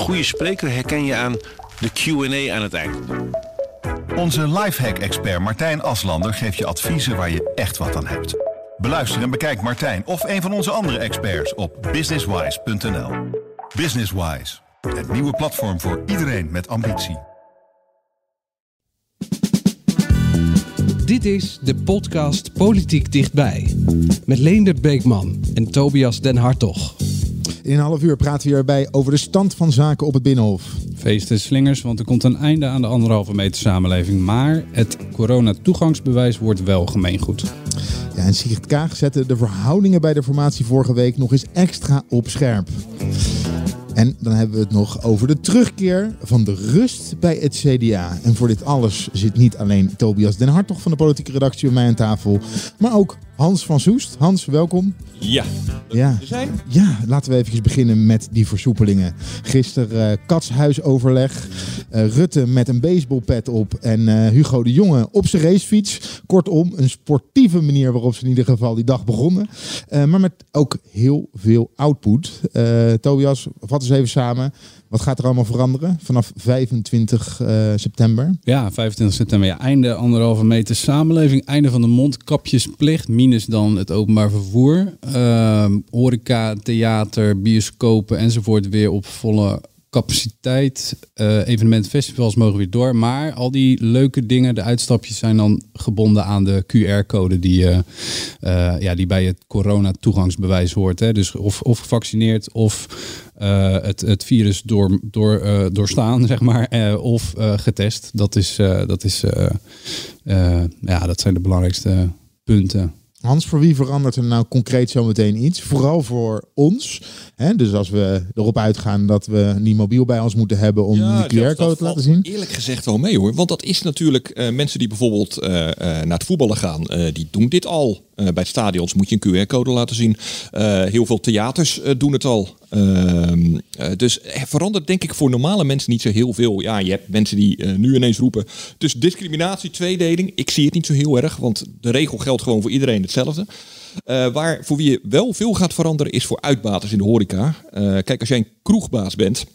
goede spreker herken je aan de Q&A aan het eind. Onze lifehack-expert Martijn Aslander geeft je adviezen waar je echt wat aan hebt. Beluister en bekijk Martijn of een van onze andere experts op businesswise.nl. Businesswise, het nieuwe platform voor iedereen met ambitie. Dit is de podcast Politiek Dichtbij. Met Leendert Beekman en Tobias Den Hartog. In een half uur praten we hierbij over de stand van zaken op het Binnenhof. Feesten slingers, want er komt een einde aan de anderhalve meter samenleving. Maar het corona-toegangsbewijs wordt wel gemeengoed. Ja, en Sigrid Kaag zette de verhoudingen bij de formatie vorige week nog eens extra op scherp. En dan hebben we het nog over de terugkeer van de rust bij het CDA. En voor dit alles zit niet alleen Tobias Den Hartog van de politieke redactie bij mij aan tafel, maar ook Hans van Soest. Hans, welkom. Ja, Ja. zijn. Ja, laten we even beginnen met die versoepelingen. Gisteren eh katshuisoverleg. Eh, Rutte met een baseballpet op. En eh, Hugo de Jonge op zijn racefiets. Kortom, een sportieve manier waarop ze in ieder geval die dag begonnen. Maar met ook heel veel output. Tobias, vat eens even samen. Wat gaat er allemaal veranderen vanaf 25 eh, september? Ja, 25 september. Ja, einde anderhalve meter samenleving. Einde van de mondkapjesplicht. Minus dan het openbaar vervoer. Ehm, horeca, theater, bioscopen enzovoort weer op volle capaciteit. Eh evenementen, festivals mogen weer door. Maar al die leuke dingen, de uitstapjes zijn dan gebonden aan de QR-code die, eh, eh, ja, die bij het corona-toegangsbewijs hoort. Hè. Dus of, of gevaccineerd of het, het virus door, door, doorstaan, zeg maar. of getest. Dat, is, dat, is, ja, dat zijn de belangrijkste punten. Hans, voor wie verandert er nou concreet zometeen iets? Vooral voor ons. Hè? Dus als we erop uitgaan dat we niet mobiel bij ons moeten hebben om Ja, die QR-code te laten zien. Eerlijk gezegd wel mee hoor. Want dat is natuurlijk eh, mensen die bijvoorbeeld eh, eh, naar het voetballen gaan. die doen dit al. Bij stadions moet je een QR-code laten zien. Heel veel theaters doen het al. Ehm, eh, dus er verandert denk ik voor normale mensen niet zo heel veel. Ja, je hebt mensen die eh, nu ineens roepen. Dus discriminatie, tweedeling. Ik zie het niet zo heel erg. Want de regel geldt gewoon voor iedereen hetzelfde. Eh, waar voor wie je wel veel gaat veranderen is voor uitbaters in de horeca. Eh, kijk, als jij een kroegbaas bent.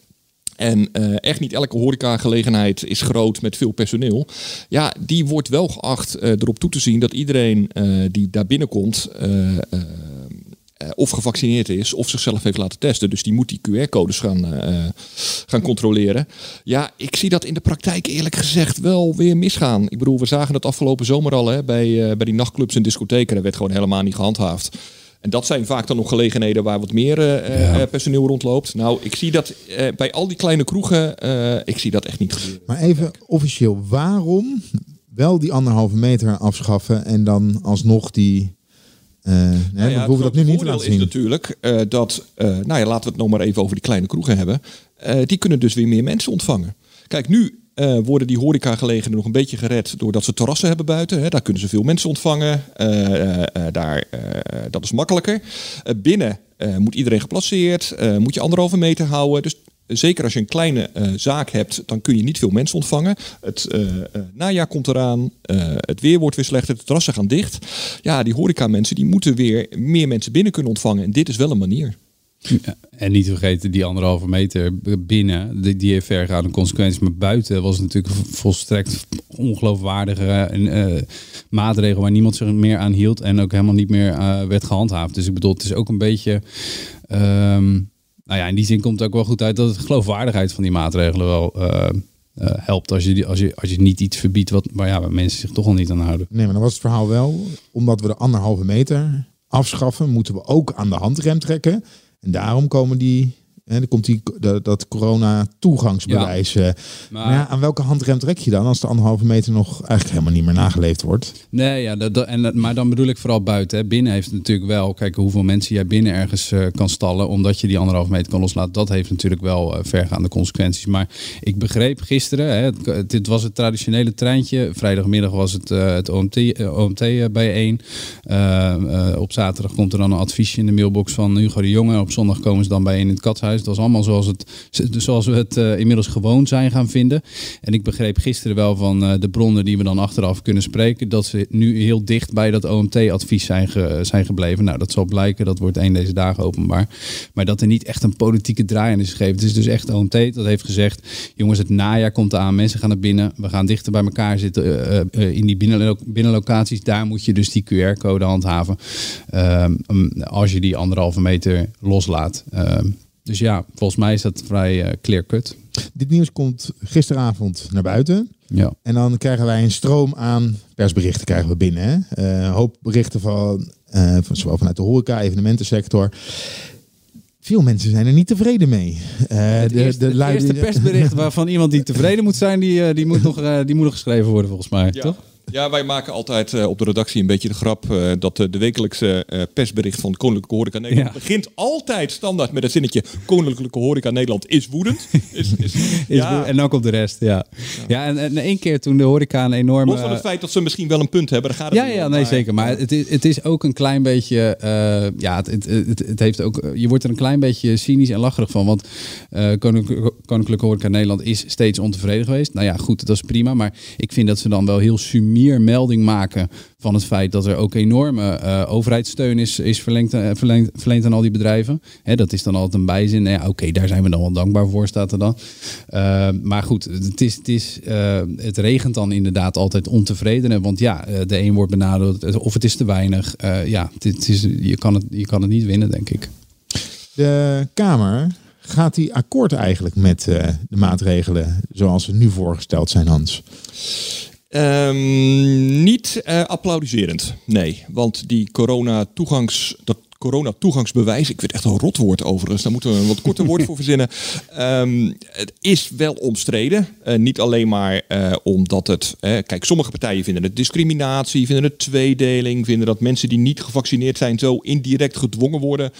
En eh, echt niet elke horecagelegenheid is groot met veel personeel. Ja, die wordt wel geacht eh, erop toe te zien dat iedereen eh, die daar binnenkomt. Eh, of gevaccineerd is of zichzelf heeft laten testen. Dus die moet die QR-codes gaan, eh, gaan controleren. Ja, ik zie dat in de praktijk eerlijk gezegd wel weer misgaan. Ik bedoel, we zagen het afgelopen zomer al hè, bij, eh, bij die nachtclubs en discotheken. Daar werd gewoon helemaal niet gehandhaafd. En dat zijn vaak dan nog gelegenheden waar wat meer Ja. personeel rondloopt. Nou, ik zie dat bij al die kleine kroegen, ik zie dat echt niet gebeuren. Maar even officieel, waarom wel die anderhalve meter afschaffen en dan alsnog die... nee, Nou ja, hoeven dat nu niet te is natuurlijk dat, nou ja, laten we het nog maar even over die kleine kroegen hebben. Eh, die kunnen dus weer meer mensen ontvangen. Kijk, nu eh, worden die horecagelegenheden nog een beetje gered doordat ze terrassen hebben buiten. Hè. Daar kunnen ze veel mensen ontvangen. Eh, daar, dat is makkelijker. Binnen moet iedereen geplaceerd, moet je anderhalve meter houden. Dus Zeker als je een kleine eh, zaak hebt, dan kun je niet veel mensen ontvangen. Het eh, eh, najaar komt eraan, het weer wordt weer slechter, de terrassen gaan dicht. Ja, die horeca-mensen die moeten weer meer mensen binnen kunnen ontvangen. En dit is wel een manier. Ja, en niet vergeten, die anderhalve meter binnen, die, die heeft vergaande consequenties. Maar buiten was natuurlijk volstrekt ongeloofwaardige eh, maatregel waar niemand zich meer aan hield. En ook helemaal niet meer werd gehandhaafd. Dus ik bedoel, het is ook een beetje... ehm, nou ja, in die zin komt het ook wel goed uit dat het geloofwaardigheid van die maatregelen wel eh, eh, helpt. Als je, als, je, als je niet iets verbiedt wat, maar ja, waar mensen zich toch al niet aan houden. Nee, maar dan was het verhaal wel, omdat we de anderhalve meter afschaffen, moeten we ook aan de handrem trekken. En daarom komen die, hè, dan komt die, dat, dat corona-toegangsbewijs. eh. Maar ja, aan welke handrem trek je dan als de anderhalve meter nog eigenlijk helemaal niet meer nageleefd wordt? Nee, ja, dat, en, dat- maar dan bedoel ik vooral buiten. Hè. Binnen heeft natuurlijk wel, kijk hoeveel mensen jij binnen ergens eh, kan stallen, omdat je die anderhalf meter kan loslaten. Dat heeft natuurlijk wel eh, vergaande consequenties. Maar ik begreep gisteren, hè, het, dit was het traditionele treintje. Vrijdagmiddag was het, het OMT, OMT bijeen. Op zaterdag komt er dan een adviesje in de mailbox van Hugo de Jonge. Op zondag komen ze dan bijeen in het katshuis. Thuis. Het was allemaal zoals, het, zoals we het eh, inmiddels gewoon zijn gaan vinden. En ik begreep gisteren wel van eh, de bronnen die we dan achteraf kunnen spreken, dat ze nu heel dicht bij dat OMT-advies zijn, ge- zijn gebleven. Nou, dat zal blijken, dat wordt één deze dagen openbaar. Maar dat er niet echt een politieke draai aan is gegeven. Het is dus echt OMT dat heeft gezegd, jongens, het najaar komt aan, mensen gaan naar binnen, we gaan dichter bij elkaar zitten eh, eh, eh, in die binnenlo- binnenlocaties. Daar moet je dus die QR-code handhaven ehm, als je die anderhalve meter loslaat. Ehm, dus ja, volgens mij is dat vrij eh, clear-cut. Dit nieuws komt gisteravond naar buiten. Ja. En dan krijgen wij een stroom aan persberichten krijgen we binnen. Hè? Eh, een hoop berichten van, eh, van zowel vanuit de horeca, evenementensector. Veel mensen zijn er niet tevreden mee. Eh, Het eerste, het lui- eerste persbericht waarvan iemand die tevreden moet zijn, die, die, moet, nog, eh, die moet nog geschreven worden volgens mij, Ja. toch? Ja, wij maken altijd eh, op de redactie een beetje de grap eh, dat eh, de wekelijkse persbericht van Koninklijke Horeca Nederland Ja. begint altijd standaard met het zinnetje Koninklijke Horeca Nederland is woedend. Is, is, Is ja, goed. En dan komt de rest, ja. Ja, en, en één keer toen de horeca een enorme... los van het feit dat ze misschien wel een punt hebben, daar gaat het Ja, ja, nee, maar- zeker. Maar het is, het is ook een klein beetje. ja, het, het, het, het heeft ook. Je wordt er een klein beetje cynisch en lacherig van. Want Koninklijke, Koninklijke Horeca Nederland is steeds ontevreden geweest. Nou ja, goed, dat is prima. Maar ik vind dat ze dan wel heel sumier melding maken van het feit dat er ook enorme eh, overheidssteun is, is verlengd, eh, verlengd, verleend aan al die bedrijven. Hè, dat is dan altijd een bijzin. Nou Ja, Oké, daar zijn we dan wel dankbaar voor, staat er dan. Eh, maar goed, het, is, het, is, het regent dan inderdaad altijd ontevredenen. Want ja, de een wordt benadeeld of het is te weinig. Ja, het is, je, kan het, je kan het niet winnen, denk ik. De Kamer, gaat die akkoord eigenlijk met de maatregelen zoals ze nu voorgesteld zijn, Hans? Ehm, niet eh, applaudiserend, nee. Want die corona-toegangs... Dat corona-toegangsbewijs, ik vind het echt een rotwoord overigens, daar moeten we een wat korter woord voor verzinnen. Ehm, het is wel omstreden. Eh, niet alleen maar eh, omdat het... eh, kijk, sommige partijen vinden het discriminatie, vinden het tweedeling, vinden dat mensen die niet gevaccineerd zijn zo indirect gedwongen worden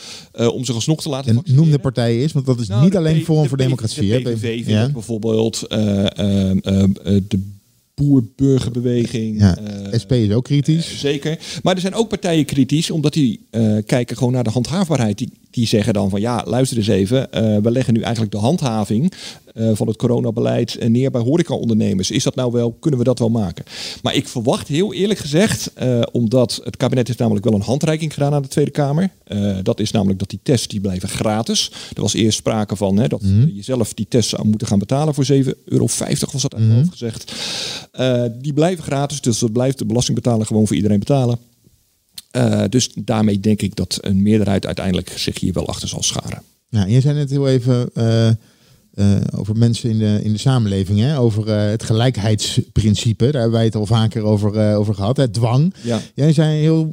om zich alsnog te laten En vaccineren. noem de partijen eens, want dat is Nou, niet alleen de voor Democratie. De PVV vindt ja. bijvoorbeeld de boerburgerbeweging. Ja, eh, SP is ook kritisch. Zeker. Maar er zijn ook partijen kritisch, omdat die eh, kijken gewoon naar de handhaafbaarheid. Die, die zeggen dan van ja, luister eens even. eh, we leggen nu eigenlijk de handhaving eh, van het coronabeleid neer bij horecaondernemers. Is dat nou wel, kunnen we dat wel maken? Maar ik verwacht heel eerlijk gezegd, eh, omdat het kabinet heeft namelijk wel een handreiking gedaan aan de Tweede Kamer. Dat is namelijk dat die tests die blijven gratis. Er was eerst sprake van hè, dat je zelf die tests zou moeten gaan betalen voor 7,50 euro was dat uit hoofd gezegd. Die blijven gratis, dus dat blijft de belastingbetaler gewoon voor iedereen betalen. Eh, dus daarmee denk ik dat een meerderheid uiteindelijk zich hier wel achter zal scharen. Ja, jij zei net heel even eh, eh, over mensen in de, in de samenleving, hè? over het gelijkheidsprincipe. Daar hebben wij het al vaker over, over gehad. Hè? Dwang. Ja. Jij zei heel.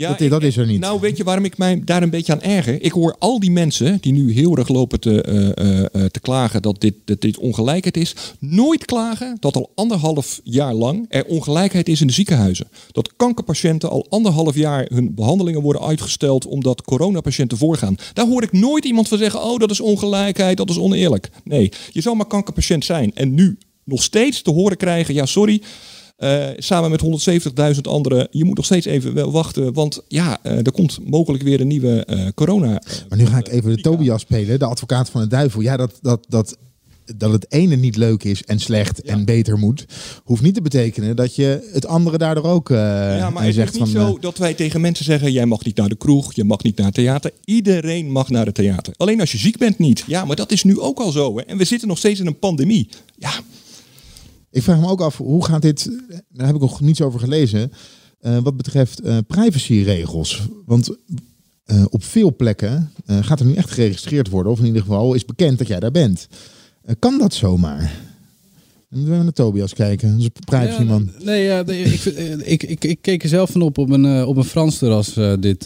Ja, Dat- dat is er niet. Nou, weet je waarom ik mij daar een beetje aan erger? Ik hoor al die mensen die nu heel erg lopen te, eh, eh, eh, te klagen dat dit, dat dit ongelijkheid is, nooit klagen dat al anderhalf jaar lang er ongelijkheid is in de ziekenhuizen. Dat kankerpatiënten al anderhalf jaar hun behandelingen worden uitgesteld omdat coronapatiënten voorgaan. Daar hoor ik nooit iemand van zeggen: oh, dat is ongelijkheid, dat is oneerlijk. Nee, je zou maar kankerpatiënt zijn en nu nog steeds te horen krijgen: ja, sorry. Eh, samen met 170.000 anderen. Je moet nog steeds even wel wachten. Want ja, eh, er komt mogelijk weer een nieuwe eh, corona. Maar nu ga ik even de Tobias spelen, de advocaat van de duivel. Ja, dat, dat, dat, dat het ene niet leuk is en slecht en beter moet, hoeft niet te betekenen dat je het andere daardoor ook ja, maar het zegt is niet van. zo dat wij tegen mensen zeggen: jij mag niet naar de kroeg, je mag niet naar het theater. Iedereen mag naar het theater. Alleen als je ziek bent niet. Ja, maar dat is nu ook al zo. Hè? En we zitten nog steeds in een pandemie. Ja, Ik vraag me ook af, hoe gaat dit, daar heb ik nog niets over gelezen, eh, wat betreft eh, privacyregels. Want eh, op veel plekken gaat er nu echt geregistreerd worden, of in ieder geval is bekend dat jij daar bent. Kan dat zomaar? Dan moeten we naar Tobias kijken, onze privacyman. Ja, nee, ja, nee, ik, vind- eh, ik, ik, ik keek er zelf van op op een, eh, op een Frans terras eh, dit,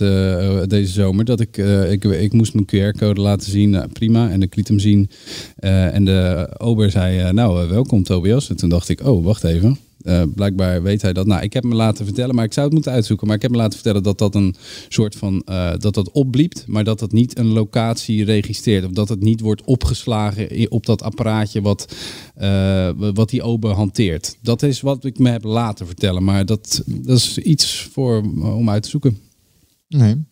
deze zomer. Dat ik, eh, ik, ik moest mijn QR-code laten zien. Nou, prima. En ik liet hem zien. En de ober zei, nou, welkom Tobias. En toen dacht ik, oh, wacht even. Eh, blijkbaar weet hij dat. Nou, ik heb me laten vertellen, maar ik zou het moeten uitzoeken. Maar ik heb me laten vertellen dat dat een soort van eh, dat dat opbliept, maar dat dat niet een locatie registreert. Of dat het niet wordt opgeslagen op dat apparaatje wat, eh, wat die ober hanteert. Dat is wat ik me heb laten vertellen. Maar dat, dat is iets voor, om uit te zoeken. Nee.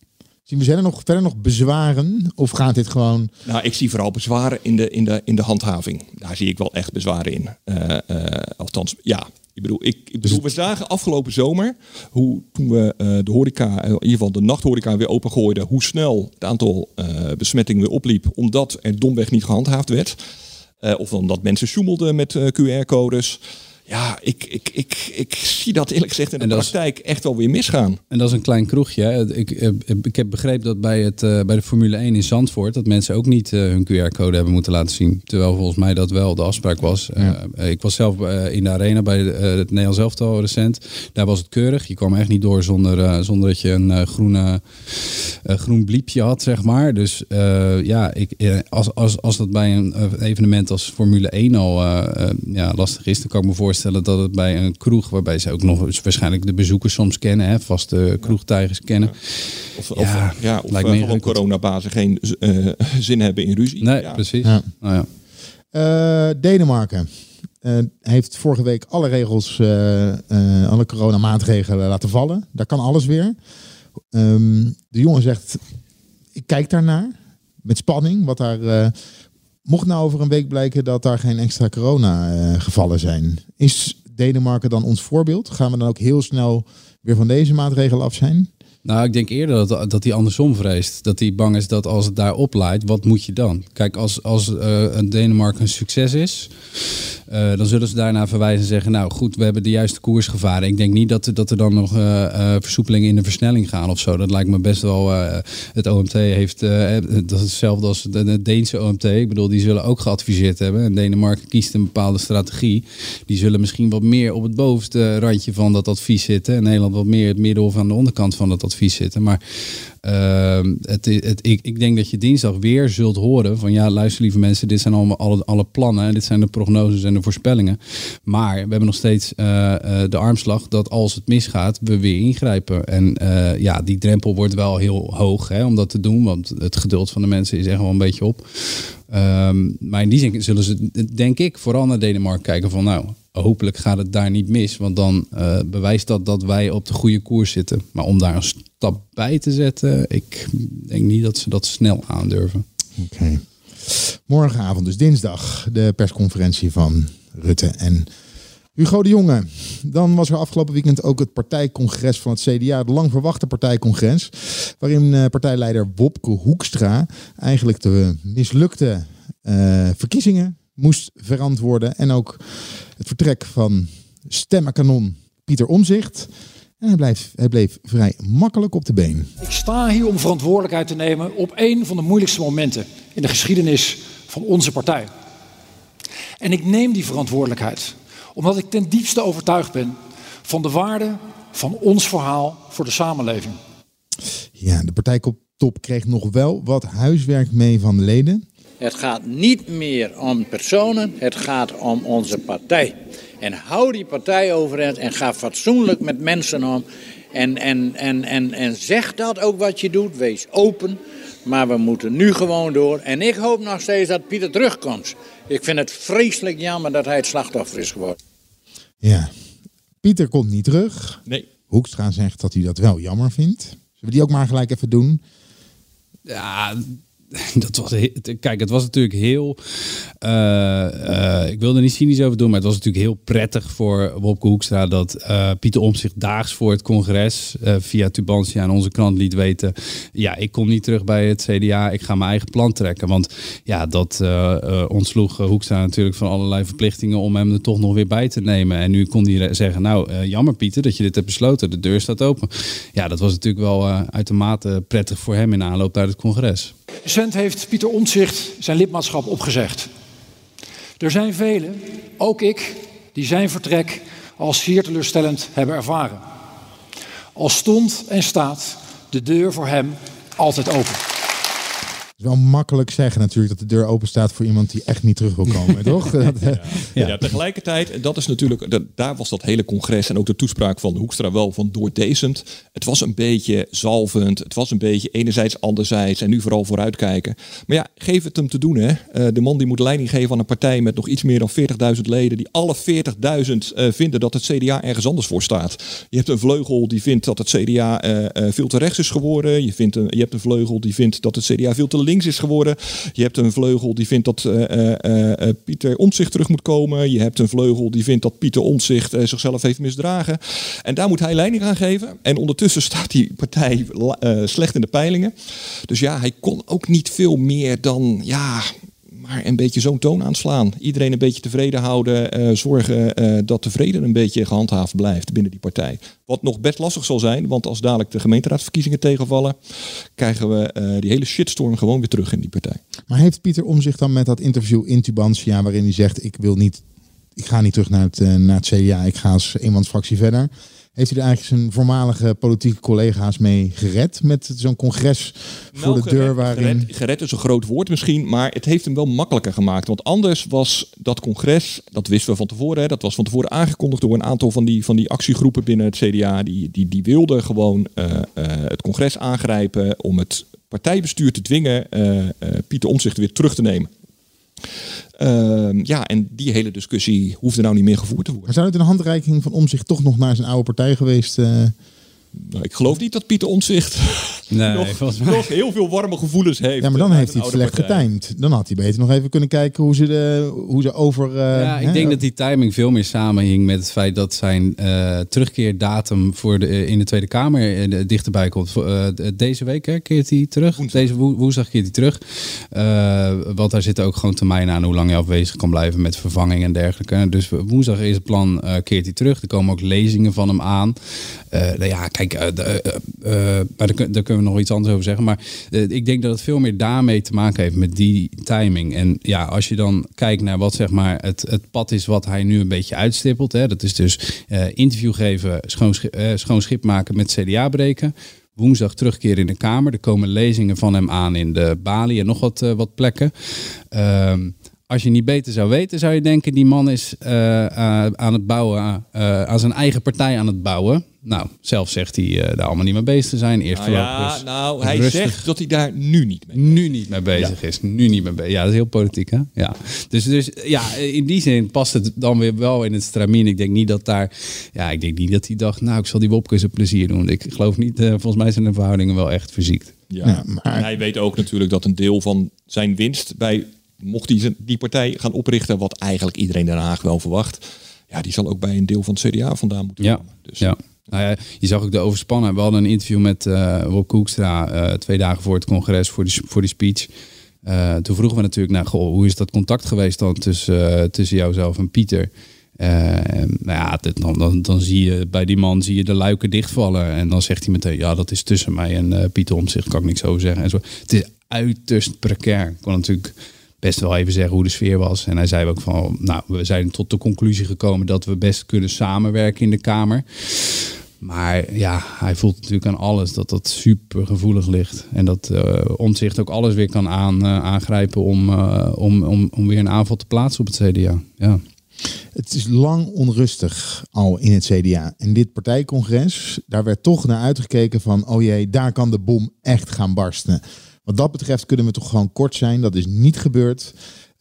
Zien we verder nog, verder nog bezwaren? Of gaat dit gewoon... Nou, ik zie vooral bezwaren in de, in de, in de handhaving. Daar zie ik wel echt bezwaren in. Uh, uh, althans, ja. Ik bedoel, ik, ik bedoel, we zagen afgelopen zomer hoe toen we uh, de horeca, in ieder geval de nachthoreca weer opengooiden, hoe snel het aantal besmettingen weer opliep, omdat er domweg niet gehandhaafd werd. of omdat mensen sjoemelden met QR-codes. Ja, ik, ik, ik, ik zie dat eerlijk gezegd in de praktijk echt wel weer misgaan. En dat is een klein kroegje. Ik, ik heb begrepen dat bij, het, uh, bij de Formule 1 in Zandvoort... dat mensen ook niet hun QR-code hebben moeten laten zien. Terwijl volgens mij dat wel de afspraak was. Ja. Uh, ik was zelf in de arena bij het Nederlands elftal recent. Daar was het keurig. Je kwam echt niet door zonder, zonder dat je een groene, groen bliepje had, zeg maar. Dus ja, ik, als, als, als dat bij een evenement als Formule 1 al ja, lastig is... dan kan ik me voorstellen voorstellen dat het bij een kroeg, waarbij ze ook nog waarschijnlijk de bezoekers soms kennen, hè, vaste kroegtijgers kennen. Of, ja, of, ja, of lijkt me gewoon coronabazen geen uh, zin hebben in ruzie. Nee, precies. Nou, ja. Uh, Denemarken. Uh, heeft vorige week alle regels, alle coronamaatregelen laten vallen. Daar kan alles weer. Um, de jongen zegt, ik kijk daarnaar met spanning wat daar Mocht nou over een week blijken dat daar geen extra corona-gevallen zijn, is Denemarken dan ons voorbeeld? Gaan we dan ook heel snel weer van deze maatregel af zijn? Nou, ik denk eerder dat, dat hij andersom vreest. Dat hij bang is dat als het daar opleidt, wat moet je dan? Kijk, als, als uh, een Denemarken een succes is, uh, dan zullen ze daarna verwijzen en zeggen, nou goed, we hebben de juiste koers gevaren. Ik denk niet dat, dat er dan nog uh, versoepelingen in de versnelling gaan of zo. Dat lijkt me best wel, het OMT heeft, dat hetzelfde als de, Deense OMT. Ik bedoel, die zullen ook geadviseerd hebben. En Denemarken kiest een bepaalde strategie. Die zullen misschien wat meer op het bovenste randje van dat advies zitten. En Nederland wat meer het midden of aan de onderkant van dat advies zitten. Maar uh, het, het, ik, ik denk dat je dinsdag weer zult horen van ja, luister lieve mensen, dit zijn allemaal alle, alle plannen, dit zijn de prognoses en de voorspellingen. Maar we hebben nog steeds uh, uh, de armslag dat als het misgaat, we weer ingrijpen. En uh, ja, die drempel wordt wel heel hoog hè, om dat te doen, want het geduld van de mensen is echt wel een beetje op. Um, maar in die zin zullen ze, denk ik, vooral naar Denemarken kijken van nou, hopelijk gaat het daar niet mis. Want dan uh, bewijst dat dat wij op de goede koers zitten. Maar om daar een stap bij te zetten, ik denk niet dat ze dat snel aandurven. Oké. Morgenavond, dus dinsdag, de persconferentie van Rutte en Hugo de Jonge. Dan was er afgelopen weekend ook het partijcongres van het CDA, het lang verwachte partijcongres, waarin uh, partijleider Wopke Hoekstra eigenlijk de mislukte uh, verkiezingen moest verantwoorden en ook het vertrek van stemmenkanon Pieter Omzicht. En hij, blijft, hij bleef vrij makkelijk op de been. Ik sta hier om verantwoordelijkheid te nemen op een van de moeilijkste momenten in de geschiedenis van onze partij. En ik neem die verantwoordelijkheid omdat ik ten diepste overtuigd ben van de waarde van ons verhaal voor de samenleving. Ja, de partijtop kreeg nog wel wat huiswerk mee van de leden. Het gaat niet meer om personen, het gaat om onze partij. En hou die partij overeind en ga fatsoenlijk met mensen om. En, en, en, en, en zeg dat ook wat je doet, wees open. Maar we moeten nu gewoon door. En ik hoop nog steeds dat Pieter terugkomt. Ik vind het vreselijk jammer dat hij het slachtoffer is geworden. Ja, Pieter komt niet terug. Nee. Hoekstra zegt dat hij dat wel jammer vindt. Zullen we die ook maar gelijk even doen? Ja, dat was, kijk, het was natuurlijk heel. Uh, uh, ik wilde er niet cynisch over doen, maar het was natuurlijk heel prettig voor Wopke Hoekstra dat uh, Pieter Omtzigt daags voor het congres via Tubantia aan onze krant liet weten: ja, ik kom niet terug bij het CDA, ik ga mijn eigen plan trekken. Want ja, dat ontsloeg Hoekstra natuurlijk van allerlei verplichtingen om hem er toch nog weer bij te nemen. En nu kon hij zeggen: Nou, jammer Pieter dat je dit hebt besloten, de deur staat open. Ja, dat was natuurlijk wel uitermate prettig voor hem in aanloop naar het congres. Recent heeft Pieter Omtzigt zijn lidmaatschap opgezegd. Er zijn velen, ook ik, die zijn vertrek als zeer teleurstellend hebben ervaren. Al stond en staat de deur voor hem altijd open. Is wel makkelijk zeggen natuurlijk dat de deur open staat voor iemand die echt niet terug wil komen, toch? Dat, eh, Ja. tegelijkertijd, en dat is natuurlijk, dat- daar was dat hele congres en ook de toespraak van Hoekstra wel van doordezend. Het was een beetje zalvend, het was een beetje enerzijds, anderzijds en nu vooral vooruitkijken. Maar ja, geef het hem te doen hè. Eh, de man die moet leiding geven aan een partij met nog iets meer dan 40.000 leden, die alle 40.000 eh, vinden dat het CDA ergens anders voor staat. Je hebt een vleugel die vindt dat het CDA eh, eh, veel te rechts is geworden. Je, vindt een, je hebt een vleugel die vindt dat het CDA veel te links is geworden. Je hebt een vleugel die vindt dat eh, eh, eh, Pieter Omtzigt terug moet komen. Je hebt een vleugel die vindt dat Pieter Omtzigt zichzelf heeft misdragen. En daar moet hij leiding aan geven. En ondertussen staat die partij slecht in de peilingen. Dus ja, hij kon ook niet veel meer dan ja, een beetje zo'n toon aanslaan. Iedereen een beetje tevreden houden. eh, zorgen eh, dat de vrede een beetje gehandhaafd blijft binnen die partij. Wat nog best lastig zal zijn, want als dadelijk de gemeenteraadsverkiezingen tegenvallen, krijgen we eh, die hele shitstorm gewoon weer terug in die partij. Maar heeft Pieter om zich dan met dat interview in Tubantia, waarin hij zegt: Ik wil niet, ik ga niet terug naar het, naar CDA, ik ga als eenmansfractie verder. Heeft hij er eigenlijk zijn voormalige politieke collega's mee gered met zo'n congres voor Nou, de deur gered- waarin. Gered, gered is een groot woord misschien, maar het heeft hem wel makkelijker gemaakt. Want anders was dat congres, dat wisten we van tevoren, hè, dat was van tevoren aangekondigd door een aantal van die, van die actiegroepen binnen het CDA. Die, die, die wilden gewoon eh, eh, het congres aangrijpen om het partijbestuur te dwingen eh, Pieter Omtzigt weer terug te nemen. Ehm, ja, en die hele discussie hoefde nou niet meer gevoerd te worden. Maar zou het een handreiking van om zich toch nog naar zijn oude partij geweest? eh, Nou, ik geloof niet dat Pieter Omtzigt Nee, nog, volgens mij. nog heel veel warme gevoelens heeft. ja, maar dan eh, heeft uit hij het slecht partij. getimed. Dan had hij beter nog even kunnen kijken hoe ze, de, hoe ze over. eh, Ja, ik hè, denk dat die timing veel meer samenhing met het feit dat zijn eh, terugkeerdatum voor de, in de Tweede Kamer dichterbij komt. Eh, deze week hè, keert hij terug. Deze woe- woensdag keert hij terug. Eh, want daar zitten ook gewoon termijnen aan hoe lang je afwezig kan blijven met vervanging en dergelijke. Dus woensdag is het plan, eh, keert hij terug. Er komen ook lezingen van hem aan. Eh, nou ja, kijk, eh, de, eh, eh, maar daar kunnen we nog iets anders over zeggen. Maar eh, ik denk dat het veel meer daarmee te maken heeft met die timing. En ja, als je dan kijkt naar wat zeg maar het, het pad is wat hij nu een beetje uitstippelt. Hè, dat is dus eh, interview geven, schoon, eh, schoon schip maken met CDA breken. Woensdag terugkeren in de Kamer. Er komen lezingen van hem aan in de Bali en nog wat, wat plekken. Ehm, als je niet beter zou weten, zou je denken: die man is eh, eh, aan het bouwen, eh, aan zijn eigen partij aan het bouwen. Nou, zelf zegt hij eh, daar allemaal niet mee bezig te zijn. Eerst Nou voorlopig ja, nou, hij rustig. zegt dat hij daar nu niet mee nu niet mee bezig is. Nu niet mee bezig. Ja, dat is heel politiek, hè? Ja. Dus, dus ja, in die zin past het dan weer wel in het stramien. Ik denk niet dat daar... Ja, ik denk niet dat hij dacht... Nou, ik zal die Wopke eens een plezier doen. Ik geloof niet... eh, volgens mij zijn de verhoudingen wel echt verziekt. Ja. Ja, maar- En hij weet ook natuurlijk dat een deel van zijn winst bij mocht hij die partij gaan oprichten, wat eigenlijk iedereen in Den Haag wel verwacht, ja, die zal ook bij een deel van het CDA vandaan moeten Ja, komen. Dus ja. Nou ja, je zag ook de overspannen. We hadden een interview met eh Wopke Hoekstra eh, twee dagen voor het congres, voor die, voor die speech. Eh, toen vroegen we natuurlijk naar, goh, hoe is dat contact geweest dan tussen, tussen jouzelf en Pieter? Eh, nou ja, dit- dan, dan, dan zie je bij die man zie je de luiken dichtvallen. En dan zegt hij meteen, ja, dat is tussen mij en Pieter Omtzigt, kan ik niks over zeggen. En zo. Het is uiterst precair. Ik kon natuurlijk best wel even zeggen hoe de sfeer was. En hij zei ook van, nou, we zijn tot de conclusie gekomen dat we best kunnen samenwerken in de Kamer. Maar ja, hij voelt natuurlijk aan alles dat dat super gevoelig ligt. En dat eh omzicht ook alles weer kan aan, eh, aangrijpen om, eh, om, om, om weer een aanval te plaatsen op het CDA. Ja. Het is lang onrustig al in het CDA. En dit partijcongres, daar werd toch naar uitgekeken van... oh jee, daar kan de bom echt gaan barsten. Wat dat betreft kunnen we toch gewoon kort zijn. Dat is niet gebeurd.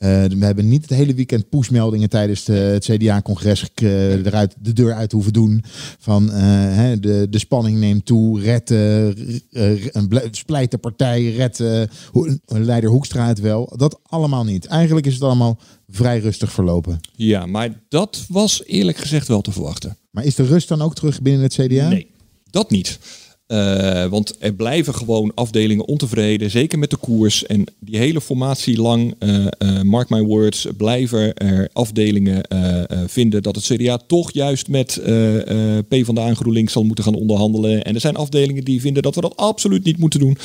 Eh, we hebben niet het hele weekend pushmeldingen tijdens de, het CDA-congres eh, eruit de deur uit hoeven doen. Van eh, hè, de, de spanning neemt toe, red eh, een splijt de partij, red leider Hoekstra het wel. Dat allemaal niet. Eigenlijk is het allemaal vrij rustig verlopen. ja, maar dat was eerlijk gezegd wel te verwachten. Maar is de rust dan ook terug binnen het CDA? Nee, dat niet. Eh, want er blijven gewoon afdelingen ontevreden, zeker met de koers. En die hele formatie lang, eh, eh, mark my words, blijven er afdelingen vinden dat het CDA toch juist met eh PvdA en GroenLinks zal moeten gaan onderhandelen. En er zijn afdelingen die vinden dat we dat absoluut niet moeten doen.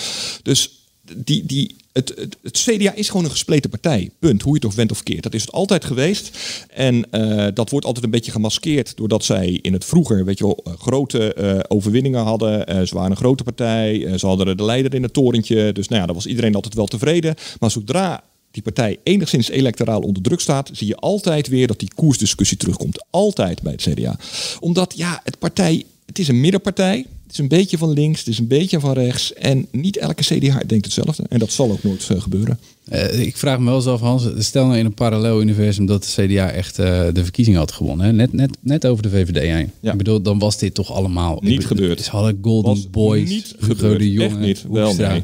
Dus die, die, het, het, CDA is gewoon een gespleten partij. Punt. Hoe je het of went of keert. Dat is het altijd geweest. En eh, dat wordt altijd een beetje gemaskeerd doordat zij in het vroeger, weet je eh, grote eh, overwinningen hadden. Ze waren een grote partij. ze hadden de leider in het torentje. Dus nou ja, daar was iedereen altijd wel tevreden. Maar zodra die partij enigszins electoraal onder druk staat, zie je altijd weer dat die koersdiscussie terugkomt. Altijd bij het CDA. Omdat ja, het partij, het is een middenpartij. Het is een beetje van links, het is een beetje van rechts. En niet elke CDA denkt hetzelfde. En dat zal ook nooit eh, gebeuren. Eh, ik vraag me wel eens af, Hans, stel nou in een parallel universum dat de CDA echt eh, de verkiezingen had gewonnen. Hè? Net, net, net over de VVD heen. Ja. Ik bedoel, dan was dit toch allemaal... Niet ik gebeurd. Ze hadden Golden Was Boys, Hugo de Jonge, Echt niet. Wel nee.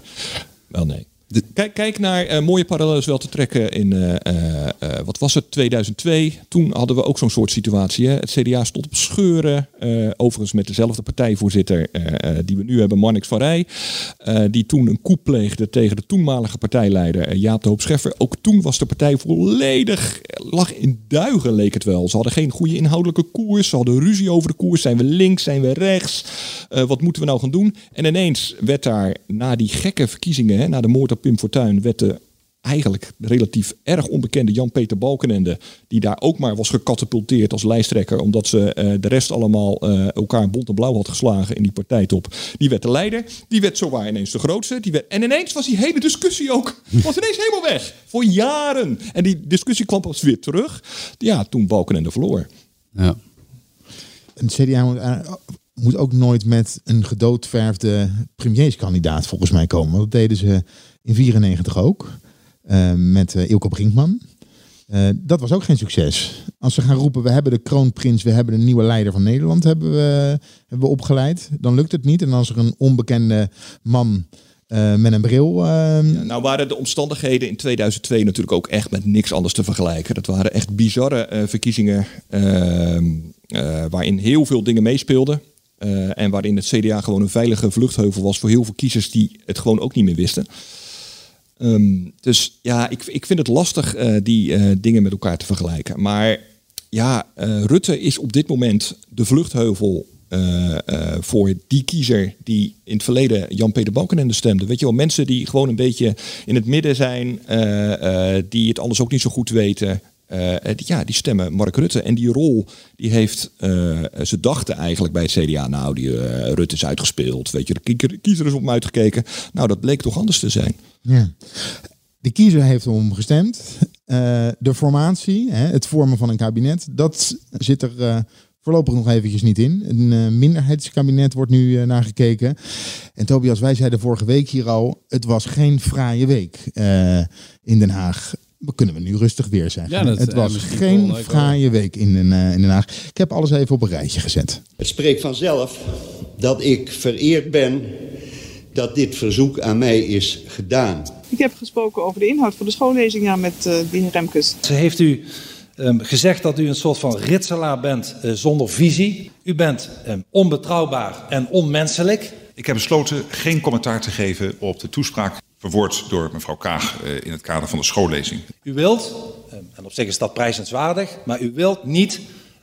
Wel nee. Kijk, kijk naar eh, mooie parallellen wel te trekken in, eh, eh, wat was het, 2002. Toen hadden we ook zo'n soort situatie. Hè? Het CDA stond op scheuren. overigens met dezelfde partijvoorzitter die we nu hebben, Marnix van Rij. die toen een coup pleegde tegen de toenmalige partijleider Jaap de Hoop Scheffer. Ook toen was de partij volledig, lag in duigen leek het wel. Ze hadden geen goede inhoudelijke koers. Ze hadden ruzie over de koers. Zijn we links, zijn we rechts? Wat moeten we nou gaan doen? En ineens werd daar na die gekke verkiezingen, hè, na de moord op Pim Fortuyn, werd de eigenlijk relatief erg onbekende Jan-Peter Balkenende, die daar ook maar was gecatapulteerd als lijsttrekker, omdat ze eh, de rest allemaal eh, elkaar bont en blauw had geslagen in die partijtop. Die werd de leider, die werd zowaar ineens de grootste. Die werd, en ineens was die hele discussie ook, was ineens helemaal weg. Voor jaren. En die discussie kwam pas weer terug. Ja, toen Balkenende verloor. Ja. Een CDA moet, eh, moet ook nooit met een gedoodverfde premierskandidaat volgens mij komen. Dat deden ze in 94 ook. eh, met Ilko Brinkman. Uh, dat was ook geen succes. Als ze gaan roepen, we hebben de kroonprins, we hebben de nieuwe leider van Nederland hebben we, hebben we opgeleid. Dan lukt het niet. En als er een onbekende man met een bril. Ja, nou waren de omstandigheden in 2002 natuurlijk ook echt met niks anders te vergelijken. Dat waren echt bizarre verkiezingen ehm, waarin heel veel dingen meespeelden. En waarin het CDA gewoon een veilige vluchtheuvel was voor heel veel kiezers die het gewoon ook niet meer wisten. Um, dus ja, ik, ik vind het lastig uh, die uh, dingen met elkaar te vergelijken. Maar ja, uh, Rutte is op dit moment de vluchtheuvel voor die kiezer die in het verleden Jan-Peter Balkenende stemde. Weet je wel, mensen die gewoon een beetje in het midden zijn, die het anders ook niet zo goed weten. Uh, die, ja, die stemmen Mark Rutte. En die rol, die heeft, uh, ze dachten eigenlijk bij het CDA, nou, die uh, Rutte is uitgespeeld. Weet je, de kiezer is op hem uitgekeken. Nou, dat bleek toch anders te zijn. Ja. De kiezer heeft om gestemd. de formatie, hè, het vormen van een kabinet, dat zit er voorlopig nog eventjes niet in. Een minderheidskabinet wordt nu naar gekeken. En Tobias, wij zeiden vorige week hier al, het was geen fraaie week in Den Haag kunnen we nu rustig weer zeggen. Ja, dat, het was geen fraaie week in Den, uh, in Den Haag. Ik heb alles even op een rijtje gezet. Het spreekt vanzelf dat ik vereerd ben dat dit verzoek aan mij is gedaan. Ik heb gesproken over de inhoud van de schoollezing ja, met uh, de heer Remkes. Ze heeft u um, gezegd dat u een soort van ritselaar bent uh, zonder visie. U bent um, onbetrouwbaar en onmenselijk. Ik heb besloten geen commentaar te geven op de toespraak verwoord door mevrouw Kaag uh, in het kader van de schoollezing. U wilt, en op zich is dat prijzenswaardig, maar u wilt niet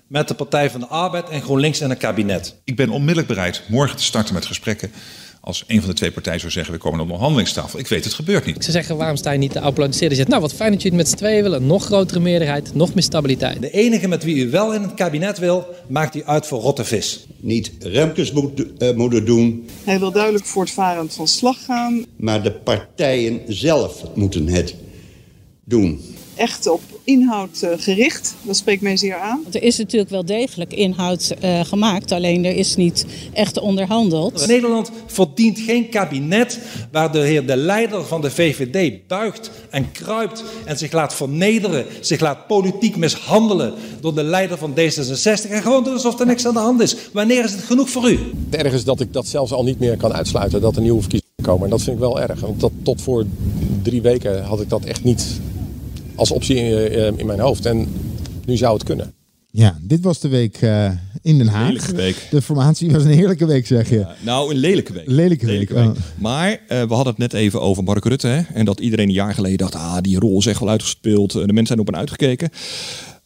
met de Partij van de Arbeid en GroenLinks in een kabinet. Ik ben onmiddellijk bereid morgen te starten met gesprekken als een van de twee partijen zou zeggen, we komen op een onderhandelingstafel. Ik weet, het gebeurt niet. Ze zeggen, waarom sta je niet te applaudisseren? Zegt, nou wat fijn dat jullie het met z'n tweeën willen. Nog grotere meerderheid, nog meer stabiliteit. De enige met wie u wel in het kabinet wil, maakt u uit voor rotte vis. Niet Remkes moet, uh, moeten doen. Hij wil duidelijk voortvarend van slag gaan. Maar de partijen zelf moeten het doen echt op inhoud uh, gericht. Dat spreekt mij zeer aan. Er is natuurlijk wel degelijk inhoud uh, gemaakt, alleen er is niet echt onderhandeld. Nederland verdient geen kabinet waar de heer de leider van de VVD buigt en kruipt en zich laat vernederen, zich laat politiek mishandelen door de leider van D66 en gewoon doen alsof er niks aan de hand is. Wanneer is het genoeg voor u? Erg is dat ik dat zelfs al niet meer kan uitsluiten dat er nieuwe verkiezingen komen. En dat vind ik wel erg. Want dat, tot voor drie weken had ik dat echt niet als optie in, in, mijn hoofd. En nu zou het kunnen. Ja, dit was de week uh, in Den Haag. Lelijke week. De formatie was een heerlijke week, zeg je. Ja, nou, een lelijke week. Lelijke, lelijke week. week. Oh. Maar uh, we hadden het net even over Mark Rutte. Hè? En dat iedereen een jaar geleden dacht, ah, die rol is echt wel uitgespeeld. De mensen zijn op en uitgekeken.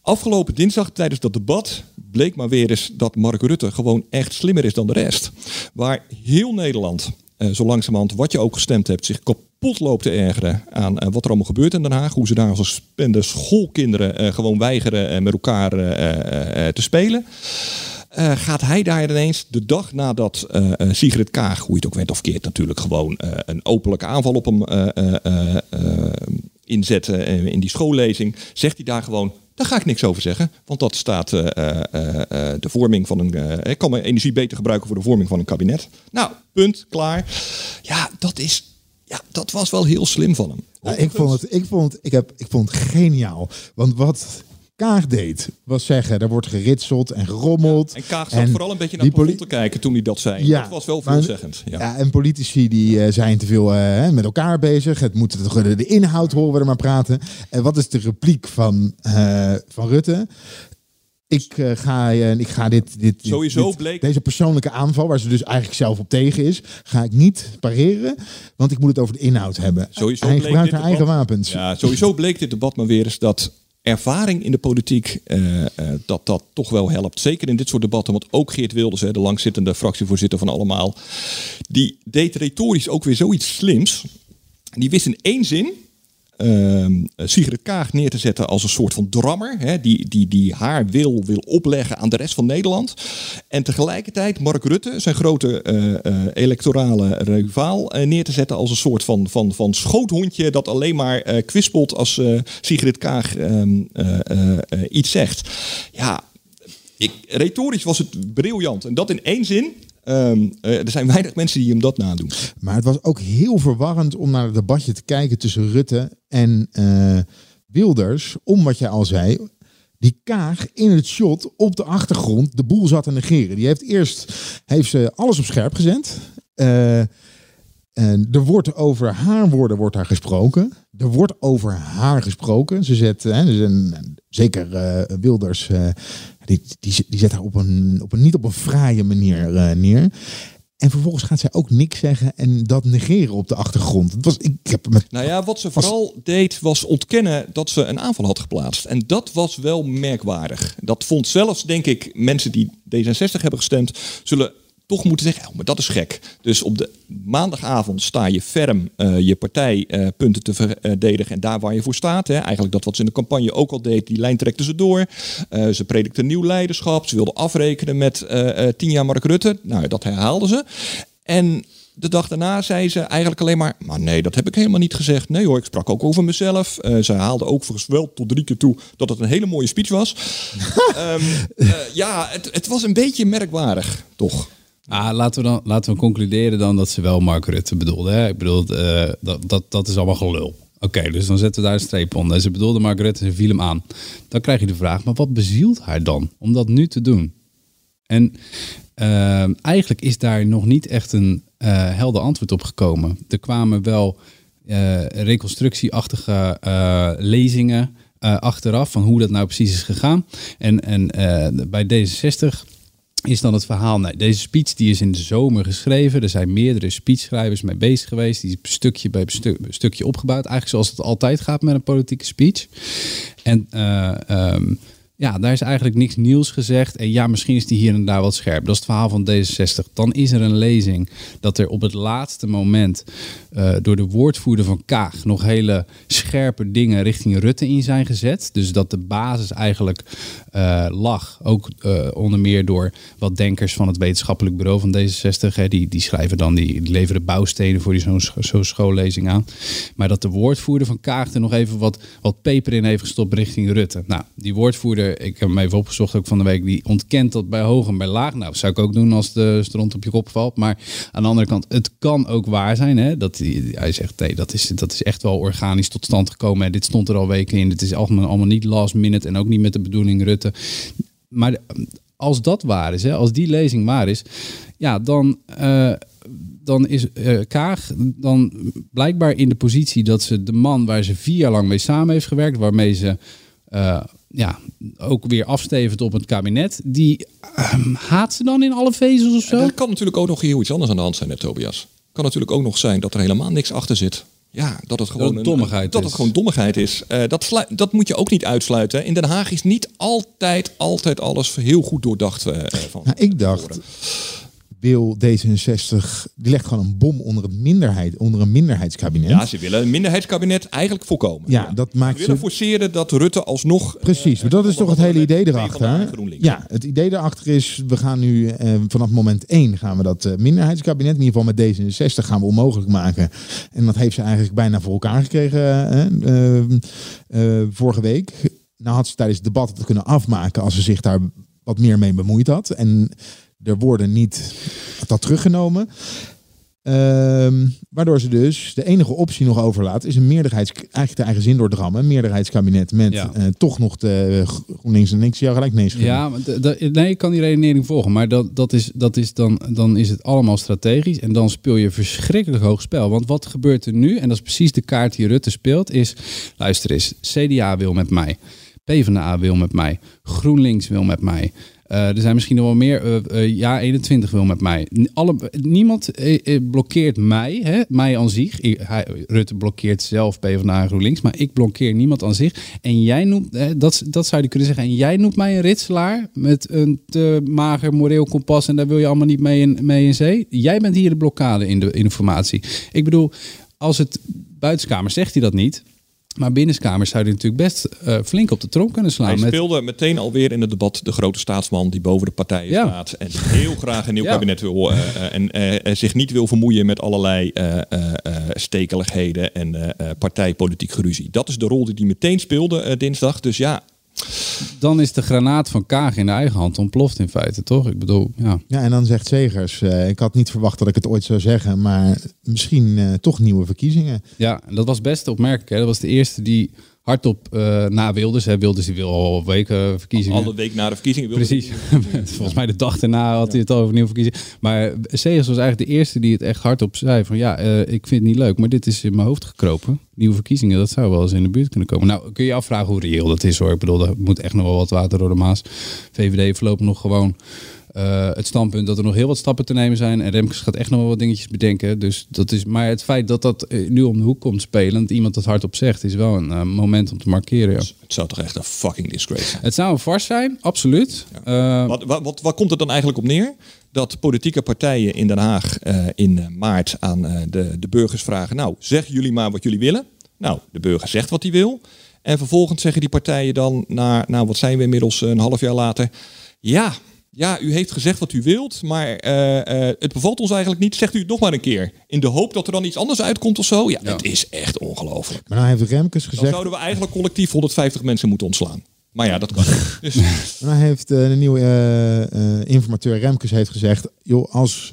Afgelopen dinsdag tijdens dat debat bleek maar weer eens dat Mark Rutte gewoon echt slimmer is dan de rest. Waar heel Nederland eh, zo langzamerhand, wat je ook gestemd hebt, zich kapot loopt te ergeren aan eh, wat er allemaal gebeurt in Den Haag. Hoe ze daar als schoolkinderen eh, gewoon weigeren met elkaar te spelen. Gaat hij daar ineens de dag nadat Sigrid Kaag, hoe je het ook went of keert natuurlijk, gewoon een openlijke aanval op hem inzetten in die schoollezing, zegt hij daar gewoon, daar ga ik niks over zeggen, want dat staat eh, eh, eh, de vorming van een, ik kan mijn energie beter gebruiken voor de vorming van een kabinet. Nou, punt, klaar. Ja, dat is, ja, dat was wel heel slim van hem. Nou, ik, vond het, ik, vond, ik, heb, ik vond het geniaal. Want wat Kaag deed, was zeggen, er wordt geritseld en gerommeld. En Kaag zat vooral een beetje naar het plafond te kijken toen hij dat zei. Ja, dat was wel veelzeggend. Ja. Ja, en politici die eh, zijn te veel eh, met elkaar bezig. Het moet toch de, de inhoud horen we er maar praten. En wat is de repliek van, eh, van Rutte? Ik, ga, ik ga dit, dit, Sowieso dit- bleek- deze persoonlijke aanval, waar ze dus eigenlijk zelf op tegen is, ga ik niet pareren, want ik moet het over de inhoud hebben. Sowieso Hij gebruikt haar eigen wapens. Ja, sowieso bleek dit debat maar weer eens dat ervaring in de politiek, eh, eh, dat dat toch wel helpt. Zeker in dit soort debatten, want ook Geert Wilders, hè, de langzittende fractievoorzitter van allemaal, die deed retorisch ook weer zoiets slims. Die wist in één zin ehm, Sigrid Kaag neer te zetten als een soort van drammer, hè, die, die, die haar wil wil opleggen aan de rest van Nederland. En tegelijkertijd Mark Rutte, zijn grote eh, eh, electorale rivaal, eh, neer te zetten als een soort van, van, van schoothondje dat alleen maar kwispelt als Sigrid Kaag ehm, eh, eh, eh, iets zegt. Ja, ik, retorisch was het briljant. En dat in één zin. Ehm, eh, er zijn weinig mensen die hem dat nadoen. Maar het was ook heel verwarrend om naar het debatje te kijken tussen Rutte en eh, Wilders. Om wat jij al zei, die Kaag in het shot op de achtergrond de boel zat te negeren. Die heeft eerst heeft ze alles op scherp gezet. Eh, en er wordt over haar woorden wordt daar gesproken. Er wordt over haar gesproken. Ze zet, hè, dus een, zeker eh, Wilders, eh, die, die, die zet haar op een, op een niet op een fraaie manier eh, neer. En vervolgens gaat zij ook niks zeggen en dat negeren op de achtergrond. Het was, ik heb met, Nou ja, wat ze vooral deed was ontkennen dat ze een aanval had geplaatst. En dat was wel merkwaardig. Dat vond zelfs, denk ik, mensen die D66 hebben gestemd, zullen toch moeten zeggen, oh, maar dat is gek. Dus op de maandagavond sta je ferm eh, je partijpunten te verdedigen en daar waar je voor staat. Hè. Eigenlijk dat wat ze in de campagne ook al deed, die lijn trekten ze door. Eh, ze predikten nieuw leiderschap, ze wilden afrekenen met eh, eh, tien jaar Mark Rutte. Nou, dat herhaalden ze. En de dag daarna zei ze eigenlijk alleen maar... maar nee, dat heb ik helemaal niet gezegd. Nee hoor, ik sprak ook over mezelf. Eh, ze haalde ook volgens wel tot drie keer toe dat het een hele mooie speech was. Ehm, eh, ja, het, het was een beetje merkwaardig, toch? Ah, laten, we dan, laten we concluderen dan dat ze wel Mark Rutte bedoelde. Hè? Ik bedoel, eh, dat, dat, dat is allemaal gelul. Oké, dus dan zetten we daar een streep onder. Ze bedoelde Mark Rutte ze viel hem aan. Dan krijg je de vraag, maar wat bezielt haar dan om dat nu te doen? En eh, eigenlijk is daar nog niet echt een eh, helder antwoord op gekomen. Er kwamen wel reconstructieachtige lezingen achteraf van hoe dat nou precies is gegaan. En, en bij D66 is dan het verhaal. Deze speech die is in de zomer geschreven. Er zijn meerdere speechschrijvers mee bezig geweest. Die is stukje bij stu- stukje opgebouwd. Eigenlijk zoals het altijd gaat met een politieke speech. En ehm, ja, daar is eigenlijk niks nieuws gezegd. En ja, misschien is die hier en daar wat scherp. Dat is het verhaal van D66. Dan is er een lezing dat er op het laatste moment eh, door de woordvoerder van Kaag nog hele scherpe dingen richting Rutte in zijn gezet. Dus dat de basis eigenlijk eh, lag. Ook eh, onder meer door wat denkers van het wetenschappelijk bureau van D66. Hè, die, die schrijven dan, die leveren bouwstenen voor die zo'n zo'n schoollezing aan. Maar dat de woordvoerder van Kaag er nog even wat, wat peper in heeft gestopt richting Rutte. Nou, die woordvoerder, ik heb hem even opgezocht ook van de week, die ontkent dat bij hoog en bij laag. Nou, zou ik ook doen als de stront op je kop valt. Maar aan de andere kant, het kan ook waar zijn. Hè, dat hij, zegt, nee, dat is, dat is echt wel organisch tot stand gekomen. En dit stond er al weken in. Dit is allemaal, niet last minute en ook niet met de bedoeling Rutte. Maar als dat waar is, hè, als die lezing waar is, ja, dan, eh, dan is eh, Kaag dan blijkbaar in de positie dat ze de man waar ze vier jaar lang mee samen heeft gewerkt, waarmee ze eh, ja, ook weer afstevend op het kabinet, die ehm, haat ze dan in alle vezels of zo? Er kan natuurlijk ook nog heel iets anders aan de hand zijn, net Tobias. kan natuurlijk ook nog zijn dat er helemaal niks achter zit. Ja, dat het gewoon het een- dommigheid dat is. het gewoon dommigheid is. Eh, dat, dat moet je ook niet uitsluiten. In Den Haag is niet altijd, altijd alles heel goed doordacht. eh, van Nou, ik dacht, wil D66, die legt gewoon een bom onder, het minderheid, onder een minderheidskabinet. Ja, ze willen een minderheidskabinet eigenlijk voorkomen. Ja, dat maakt Ze willen ze... forceren dat Rutte alsnog... Precies, maar dat is toch het hele idee erachter. Ja, het idee erachter is, we gaan nu eh, vanaf moment 1 gaan we dat eh, minderheidskabinet, in ieder geval met D66, gaan we onmogelijk maken. En dat heeft ze eigenlijk bijna voor elkaar gekregen eh, eh, eh, vorige week. Nou had ze tijdens het debat het kunnen afmaken als ze zich daar wat meer mee bemoeid had. En er worden niet dat teruggenomen. Ehm, waardoor ze dus de enige optie nog overlaat, is een meerderheids, eigenlijk de eigen zin doordrammen, een meerderheidskabinet met Ja. eh, toch nog de GroenLinks en niks. jou gelijk nee schudden. Ja, d- nee, ik kan die redenering volgen. Maar dat, dat is, dat is dan, dan is het allemaal strategisch. En dan speel je verschrikkelijk hoog spel. Want wat gebeurt er nu? En dat is precies de kaart die Rutte speelt. Is, luister eens, CDA wil met mij. PvdA wil met mij. GroenLinks wil met mij. Eh, er zijn misschien nog wel meer. eh, eh, ja, 21 wil met mij. Alle, niemand blokkeert mij, hè, mij aan zich. Hij, Rutte blokkeert zelf PvdA en GroenLinks, maar ik blokkeer niemand aan zich. En jij noemt, dat, dat zou je kunnen zeggen. En jij noemt mij een ritselaar met een te mager moreel kompas en daar wil je allemaal niet mee in, mee in zee. Jij bent hier de blokkade in de, in de formatie. Ik bedoel, als het buitenskamer zegt hij dat niet. Maar binnenkamers zou hij natuurlijk best eh, flink op de trom kunnen slaan. Hij met- speelde meteen alweer in het debat de grote staatsman die boven de partijen Ja. staat. En heel graag een nieuw Ja. kabinet wil. eh, eh, en zich niet wil vermoeien met allerlei stekeligheden en partijpolitiek geruzie. Dat is de rol die hij meteen speelde dinsdag. Dus ja, Dan is de granaat van Kaag in de eigen hand ontploft in feite, toch? Ik bedoel, ja. Ja, en dan zegt Zegers, eh, ik had niet verwacht dat ik het ooit zou zeggen, maar misschien eh, toch nieuwe verkiezingen. Ja, en dat was best opmerkelijk. Hè? Dat was de eerste die hardop eh na Wilders, hè, Wilders die wil al weken verkiezingen. alle week na de verkiezingen wilde Precies. Volgens mij de dag daarna had hij het al over nieuwe verkiezingen. Maar Segers was eigenlijk de eerste die het echt hardop zei van ja, eh, ik vind het niet leuk, maar dit is in mijn hoofd gekropen. Nieuwe verkiezingen, dat zou wel eens in de buurt kunnen komen. Nou, kun je je afvragen hoe reëel dat is hoor. Ik bedoel, er moet echt nog wel wat water door de Maas. VVD voorlopig nog gewoon eh, het standpunt dat er nog heel wat stappen te nemen zijn. En Remkes gaat echt nog wel wat dingetjes bedenken. Dus dat is, maar het feit dat dat eh, nu om de hoek komt spelen, dat iemand dat hardop zegt, is wel een eh, moment om te markeren. Ja. Het zou toch echt een fucking disgrace zijn. Het zou een farce zijn, absoluut. Wat, wat, wat, wat komt er dan eigenlijk op neer? Dat politieke partijen in Den Haag in maart aan de, de burgers vragen: Nou, zeg jullie maar wat jullie willen. Nou, de burger zegt wat hij wil. En vervolgens zeggen die partijen dan, na, nou wat zijn we inmiddels een half jaar later. Ja, ja, u heeft gezegd wat u wilt, maar eh, eh, het bevalt ons eigenlijk niet. Zegt u het nog maar een keer. In de hoop dat er dan iets anders uitkomt of zo. Ja, het is echt ongelooflijk. Maar nou heeft Remkes Dan gezegd, zouden we eigenlijk collectief 150 mensen moeten ontslaan. Maar ja, dat kan niet. Dus nou heeft eh, de nieuwe eh, eh, informateur Remkes heeft gezegd, joh, als,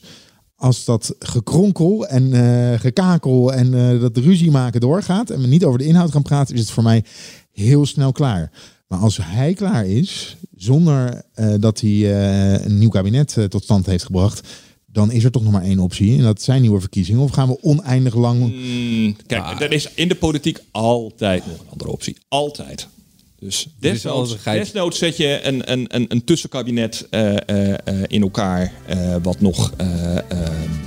als dat gekronkel en eh, gekakel en eh, dat ruzie maken doorgaat en we niet over de inhoud gaan praten, is het voor mij heel snel klaar. Maar als hij klaar is, zonder eh, dat hij eh, een nieuw kabinet eh, tot stand heeft gebracht, dan is er toch nog maar één optie. En dat zijn nieuwe verkiezingen. Of gaan we oneindig lang. Mm, kijk, er is in de politiek altijd nog een andere optie. Altijd. Dus desnoods, desnoods zet je een, een, een, een tussenkabinet eh, eh, eh, in elkaar. eh, wat nog.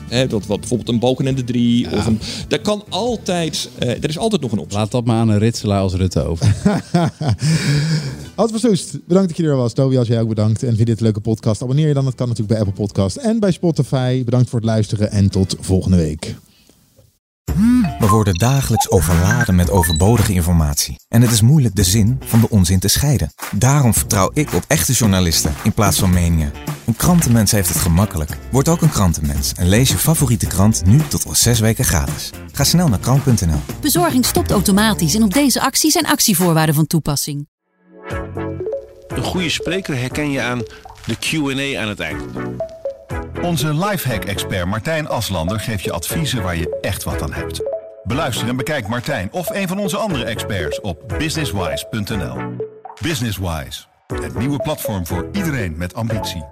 hè, dat, wat, bijvoorbeeld een Balken en de Drie. Of een, dat kan altijd. eh, er is altijd nog een optie. Laat dat maar aan een ritselaar als Rutte over. Ad van Soest, bedankt dat je er was. Tobias, jij ook bedankt. En vind je dit een leuke podcast? Abonneer je dan. Dat kan natuurlijk bij Apple Podcast en bij Spotify. Bedankt voor het luisteren en tot volgende week. We worden dagelijks overladen met overbodige informatie. En het is moeilijk de zin van de onzin te scheiden. Daarom vertrouw ik op echte journalisten in plaats van meningen. Een krantenmens heeft het gemakkelijk. Word ook een krantenmens en lees je favoriete krant nu tot al zes weken gratis. Ga snel naar krant.nl. Bezorging stopt automatisch en op deze actie zijn actievoorwaarden van toepassing. Een goede spreker herken je aan de Q&A aan het eind. Onze lifehack-expert Martijn Aslander geeft je adviezen waar je echt wat aan hebt. Beluister en bekijk Martijn of een van onze andere experts op businesswise.nl. Businesswise, het nieuwe platform voor iedereen met ambitie.